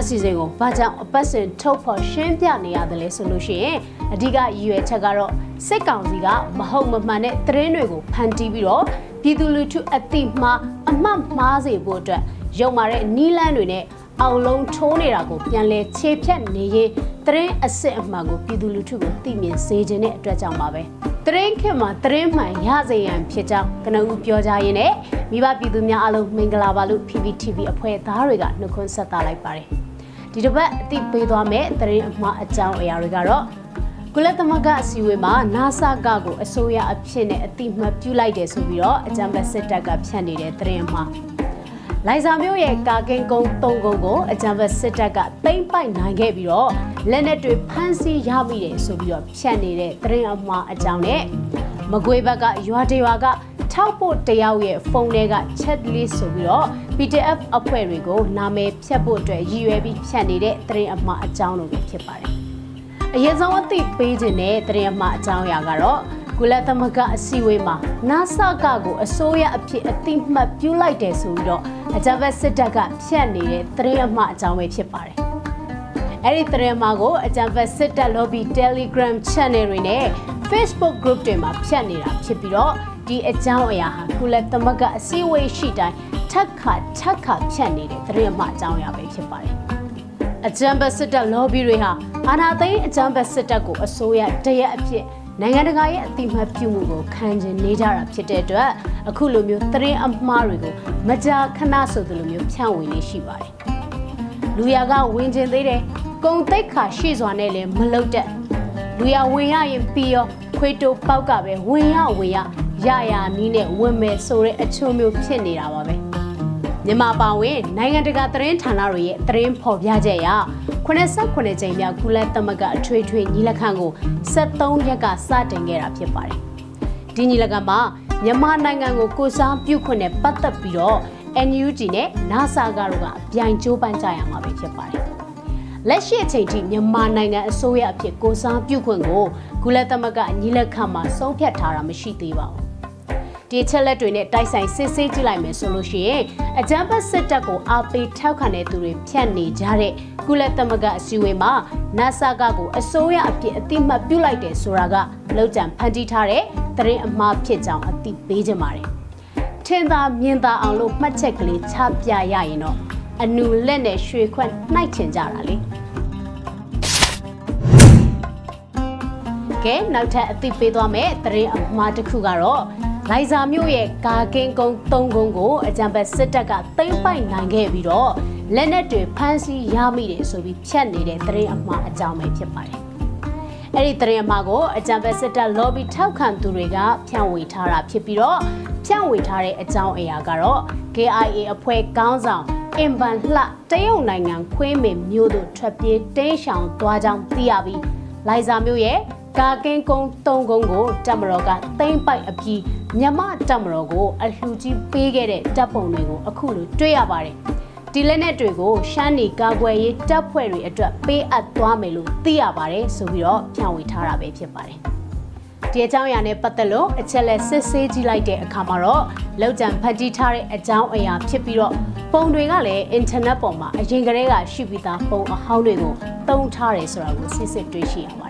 အစီအစဉ်ကိုဘာကြောင့်အပတ်စဉ်ထုတ်ဖော်ရှင်းပြနေရတယ်လဲဆိုလို့ရှိရင်အဓိကရည်ရွယ်ချက်ကတော့စစ်ကောင်စီကမဟုတ်မမှန်တဲ့သတင်းတွေကိုဖန်တီးပြီးတော့ပြည်သူလူထုအတိမှားအမှတ်မှားစေဖို့အတွက်ရုံမာတဲ့နီးလန်းတွေနဲ့အောင်လုံးထိုးနေတာကိုပြန်လဲခြေဖြတ်နေရင်သတင်းအစစ်အမှန်ကိုပြည်သူလူထုကိုသိမြင်စေခြင်းတဲ့အတွက်ကြောင့်ပါပဲသတင်းခင်မှာသတင်းမှန်ရစေရန်ဖြစ်ကြောင်းကနဦးပြောကြရင်းနဲ့မိဘပြည်သူများအားလုံးမင်္ဂလာပါလို့ PPTV အဖွဲ့သားတွေကနှုတ်ခွန်းဆက်သလိုက်ပါတယ် ဒီတစ်ပတ်အတိပေးသွားမယ့်သတင်းအမှားအကြောင်းအရာတွေကတော့ကုလသမဂ္ဂအစည်းအဝေးမှာ NASA ကကိုအစိုးရအဖြစ်နဲ့အတိမတ်ပြုလိုက်တယ်ဆိုပြီးတော့အကြံပေးစစ်တပ်ကဖြန့်နေတဲ့သတင်းအမှားလိုင်ဇာမျိုးရဲ့ကာကင်းကုန်း၃ကုန်းကိုအကြံပေးစစ်တပ်ကတိမ့်ပိုက်နိုင်ခဲ့ပြီးတော့လက်နက်တွေဖမ်းဆီးရမိတယ်ဆိုပြီးတော့ဖြန့်နေတဲ့သတင်းအမှားအကြောင်းနဲ့မကွေးဘက်ကရွာတွေရွာက ထောက်ဖို့တယောက်ရဲ့ဖုန်းထဲက chat list ဆိုပြီးတော့ PDF အဖွဲ့တွေကိုနာမည်ဖြတ်ဖို့အတွက်ရည်ရွယ်ပြီးဖြန့်နေတဲ့သတင်းအမှားအကြောင်းလိုပဲဖြစ်ပါတယ်။အရင်ဆုံးအသိပေးခြင်းတဲ့သတင်းအမှားအကြောင်းအရာကတော့ကုလသမဂ္ဂအစည်းအဝေးမှာ NASA ကကိုအစိုးရအဖြစ်အတိမတ်ပြုလိုက်တယ်ဆိုပြီးတော့အကြမ်းဖက်စစ်တပ်ကဖြန့်နေတဲ့သတင်းအမှားအကြောင်းပဲဖြစ်ပါတယ်။အဲ့ဒီသတင်းမှာကိုအကြံဖက်စစ်တပ် lobby Telegram channel တွေနဲ့ Facebook group တွေမှာဖြတ်နေတာဖြစ်ပြီးတော့ ဒီအကြောင်းအရာဟာကုလသမဂ္ဂအစည်းအဝေးရှိတိုင်းထက်ခါထက်ခါဖြတ်နေတဲ့သတင်းအမှားအကြောင်းအရာပဲဖြစ်ပါတယ်။အကြံဖက်စစ်တပ် lobby တွေဟာအာဏာသိမ်းအကြံဖက်စစ်တပ်ကိုအစိုးရတရက်အဖြစ်နိုင်ငံတကာရဲ့အတိမတ်ပြုမှုကိုခံကျင်နေကြတာဖြစ်တဲ့အတွက်အခုလိုမျိုးသတင်းအမှားတွေကိုမကြာခဏဆိုသလိုမျိုးဖြန့်ဝေနေရှိပါတယ်။လူရကဝင်ကျင်သေးတယ်။ကုံတိတ်ခါရှိစွာနဲ့လည်းမလုတ်တဲ့လူရဝင်ရရင်ပြီးရောခွေးတိုပေါက်ကပဲဝင်ရဝင်ရ ရရနီးနဲ့ဝင်မယ်ဆိုတဲ့အချို့မျိုးဖြစ်နေတာပါပဲမြန်မာပါဝင်နိုင်ငံတကာသတင်းဌာနတွေရဲ့သတင်းဖော်ပြချက်အရ89ကြိမ်မြောက်ကုလသမဂ္ဂအထွေထွေညီလာခံကို73ရက်ကစတင်ခဲ့တာဖြစ်ပါတယ်ဒီညီလာခံမှာမြန်မာနိုင်ငံကိုကိုစားပြုခွင့်နဲ့ပတ်သက်ပြီးတော့ NUG နဲ့ NASA ကတို့ကအပြိုင်ကြိုးပမ်းကြရမှာပဲဖြစ်ပါတယ်လက်ရှိအချိန်ထိမြန်မာနိုင်ငံအစိုးရအဖြစ်ကိုစားပြုခွင့်ကိုကုလသမဂ္ဂညီလက်ခံမှာဆုံးဖြတ်ထားတာမရှိသေးပါဘူး။ ဒီချက်လက်တွေနဲ့တိုက်ဆိုင်စစ်ဆေးကြည့်လိုက်မယ်ဆိုလို့ရှိရင်အကြမ်းဖက်စစ်တပ်ကိုအားပေးထောက်ခံတဲ့သူတွေဖြတ်နေကြတဲ့ကုလသမဂ္ဂအစည်းအဝေးမှာ NASA ကကိုအစိုးရအဖြစ်အတိမတ်ပြုလိုက်တယ်ဆိုတာကလောက်ကြံဖန်တီးထားတဲ့သတင်းအမှားဖြစ်ကြောင်းအသိပေးကြပါတယ်။ထင်သာမြင်သာအောင်လို့မှတ်ချက်ကလေးချပြရရင်တော့အနူလက်နဲ့ရွှေခွက်နှိုက်ချင်ကြတာလေကဲနောက်ထပ်အသိပေးသွားမယ်သတင်းအမှားတစ်ခုကတော့ လိုင်ဇာမြို့ရဲ့ကာကင်းကုန်း၃ကုန်းကိုအကြံဖက်စစ်တပ်ကသိမ်းပိုက်နိုင်ခဲ့ပြီးတော့လက်နက်တွေဖမ်းဆီးရမိတယ်ဆိုပြီးဖြတ်နေတဲ့သတင်းအမှားအကြောင်းပဲဖြစ်ပါတယ်အဲ့ဒီသတင်းအမှားကိုအကြံဖက်စစ်တပ် lobby ထောက်ခံသူတွေကဖြန့်ဝေထားတာဖြစ်ပြီးတော့ဖြန့်ဝေထားတဲ့အကြောင်းအရာကတော့ KIA အဖွဲ့ကောင်းဆောင်အင်ဗန်လှတရုတ်နိုင်ငံခွေးမင်မြို့သို့ထွက်ပြေးတင်းရှောင်သွားကြောင်းသိရပြီးလိုင်ဇာမြို့ရဲ့ ကာကင်းကုန်း၃ကုန်းကိုတပ်မတော်ကသိမ့်ပိုက်အပြီးမြမတပ်မတော်ကိုအလှူကြီးပေးခဲ့တဲ့တပ်ပုံတွေကိုအခုလိုတွေ့ရပါတယ်။ဒီလက်နက်တွေကိုရှမ်းနီကာကွယ်ရေးတပ်ဖွဲ့တွေအတွက်ပေးအပ်သွားမယ်လို့သိရပါတယ်ဆိုပြီးတော့ဖြန့်ဝေထားတာပဲဖြစ်ပါတယ်။ဒီအကြောင်းအရာနဲ့ပတ်သက်လို့အချက်လက်စစ်ဆေးကြည့်လိုက်တဲ့အခါမှာတော့လောက်ကြံဖတ်တီးထားတဲ့အကြောင်းအရာဖြစ်ပြီးတော့ပုံတွေကလည်းအင်တာနက်ပေါ်မှာအရင်ကတည်းကရှိပြီးသားပုံအဟောင်းတွေကိုတုံးထားတယ်ဆိုတာကိုစစ်စစ်တွေ့ရှိရပါတယ်။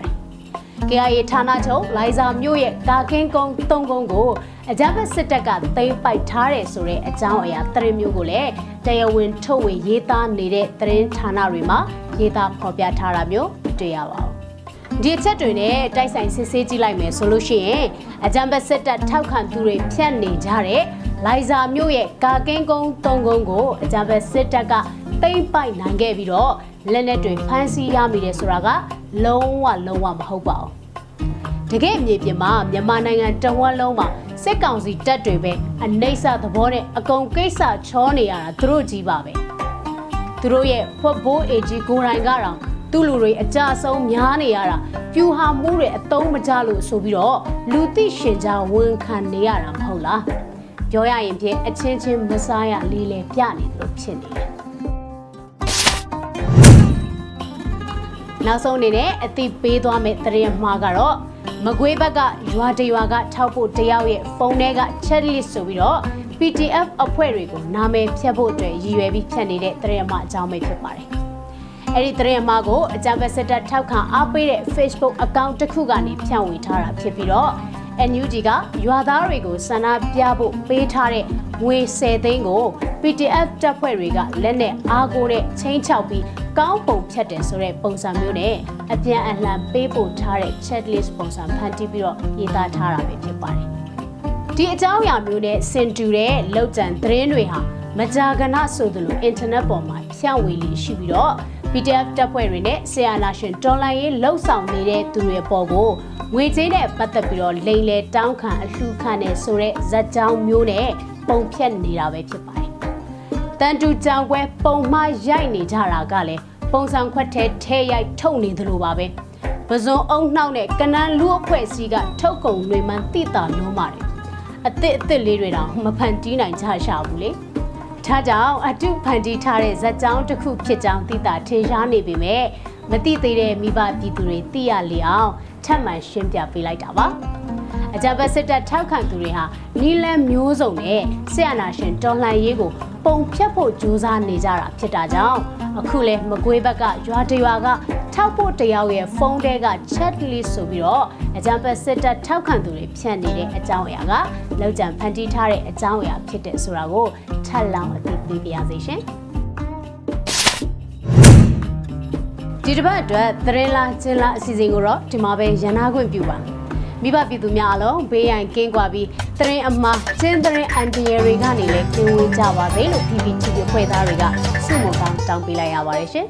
KIA ဌာနချုပ်လိုင်ဇာမြို့ရဲ့ကာကင်းကုန်း၃ကုန်းကိုအကြမ်းဖက်စစ်တပ်ကသိမ်းပိုက်ထားတယ်ဆိုတဲ့အကြောင်းအရာသတင်းမျိုးကိုလည်းတရားဝင်ထုတ်ဝေရေးသားနေတဲ့သတင်းဌာနတွေမှာရေးသားဖော်ပြထားတာမျိုးတွေ့ရပါဘူး။ဒီအချက်တွေနဲ့တိုက်ဆိုင်စစ်ဆေးကြည့်လိုက်မယ်ဆိုလို့ရှိရင်အကြံဖက်စစ်တပ်ထောက်ခံသူတွေဖြတ်နေကြတဲ့လိုင်ဇာမြို့ရဲ့ကာကင်းကုန်း၃ကုန်းကိုအကြံဖက်စစ်တပ်က သိမ်းပိုက်နိုင်ခဲ့ပြီးတော့လက်နက်တွေဖမ်းဆီးရမိတယ်ဆိုတာကလုံးဝလုံးဝမဟုတ်ပါဘူးတကယ်မြေပြင်မှာမြန်မာနိုင်ငံတဝက်လုံးမှာစစ်ကောင်စီတပ်တွေပဲအနှိမ့်ဆသဘောနဲ့အကုန်ကိစ္စချောနေရတာသူတို့ကြီးပါပဲသူတို့ရဲ့ဖွက်ဘိုးအေဂျီကိုရိုင်းကတော့သူ့လူတွေအကြဆုံးများနေရတာပြူဟာမှုတွေအတုံးမကြလို့ဆိုပြီးတော့လူသိရှင်ကြားဝန်ခံနေရတာမဟုတ်လားပြောရရင်ဖြင့်အချင်းချင်းမစားရလေးလေပြနေလို့ဖြစ်နေတယ် နောက်ဆုံးအနေနဲ့အသိပေးသွားမယ့်သတင်းမှားကတော့မကွေးဘက်ကရွာတရွာကထောက်ဖို့တယောက်ရဲ့ဖုန်းထဲက chat list ဆိုပြီးတော့ PDF အဖွဲ့တွေကိုနာမည်ဖြတ်ဖို့အတွက်ရည်ရွယ်ပြီးဖြတ်နေတဲ့သတင်းမှားအကြောင်းပဲဖြစ်ပါတယ်အဲ့ဒီသတင်းအမှားကိုအကြံဖက်စစ်တပ်ထောက်ခံအားပေးတဲ့ Facebook account တစ်ခုကနေဖြန့်ဝေထားတာဖြစ်ပြီးတော့ NUG ကရွာသားတွေကိုဆန္ဒပြဖို့ပေးထားတဲ့ငွေ10သိန်းကို PDF တပ်ဖွဲ့တွေကလက်နဲ့အားကိုးတဲ့ချင်းချောက်ပြီးကောင်းပုံဖြတ်တယ်ဆိုတဲ့ပုံစံမျိုးနဲ့အပြန်အလှန်ပေးပို့ထားတဲ့ checklist ပုံစံဖန်တီးပြီးတော့ရေးသားထားတာပဲဖြစ်ပါတယ်။ဒီအကြောင်းအရာမျိုးနဲ့စင်တူတဲ့လောက်ကျန်သတင်းတွေဟာမကြာခဏဆိုသလိုအင်တာနက်ပေါ်မှာဖြန့်ဝေလေးရှိပြီးတော့ PDF တပ်ဖွဲ့တွေနဲ့ဆီယာနာရှင်တော်လိုင်းရေးလှုပ်ဆောင်နေတဲ့သူတွေပေါ်ကိုငွေကြေးနဲ့ပတ်သက်ပြီးတော့လိမ်လေတောင်းခံအလှူခံနေဆိုတဲ့ဇက်ကြောင်းမျိုးနဲ့ပုံဖြတ်နေတာပဲဖြစ်ပါတယ်။တန်တူကြောင်ကွဲပုံမှားရိုက်နေကြတာကလည်းပုံစံခွက်ထဲထဲရိုက်ထုတ်နေသလိုပါပဲ။ပဇွန်အုံနှောက်နဲ့ကနန်းလူအဖွဲ့အစည်းကထုတ်ကုန်တွေမှန်တိတာလုံးပါတယ်။အစ်စ်အစ်စ်လေးတွေတောင်မဖန်တီးနိုင်ကြရှာဘူးလေ။ ထားကြောင့်အတုဖန်တီးထားတဲ့ဇက်ကြောင်းတစ်ခုဖြစ်ကြောင်းသိတာထင်ရှားနေပေမဲ့မသိသေးတဲ့မိဘပြည်သူတွေသိရလေအောင်ထပ်မံရှင်းပြပေးလိုက်တာပါ အကြမ်းဖက်စစ်တပ်ထောက်ခံသူတွေဟာနီလန်မျိုးစုံနဲ့ဆရာနာရှင်တော်လှန်ရေးကိုပုံဖြတ်ဖို့ကြိုးစားနေကြတာဖြစ်တာကြောင့်အခုလဲမကွေးဘက်ကရွာတရွာကထောက်ဖို့တယောက်ရဲ့ဖုန်းထဲက chat list ဆိုပြီးတော့အကြမ်းဖက်စစ်တပ်ထောက်ခံသူတွေဖြန့်နေတဲ့အကြောင်းအရာကလောက်ကျန်ဖန်တီးထားတဲ့အကြောင်းအရာဖြစ်တဲ့ဆိုတာကိုထပ်လောင်းအသိပေးပါရစေရှင်ဒီတစ်ပတ်အတွက်သတင်းလားကျင်းလားအစီအစဉ်ကိုတော့ဒီမှာပဲရန်နာခွင့်ပြုပါ မိဘပြည်သူများအလုံးဘေးရန်ကင်းကွာပြီးသတင်းအမှားကျင်းသတင်းအန်တီရတွေကနေလည်းကင်းဝေးကြပါစေလို့ PPTV ဖွဲ့သားတွေကဆုမွန်ကောင်းတောင်းပေးလိုက်ရပါတယ်ရှင်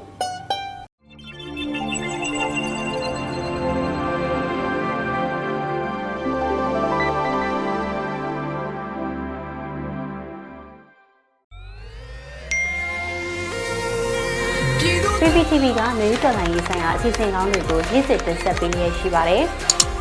PPTV ကမျိုးတော်လိုင်းရေးဆိုင်ရာအစီအစဉ်ကောင်းတွေကိုရည်စည်တင်ဆက်ပေးရရှိပါတယ်။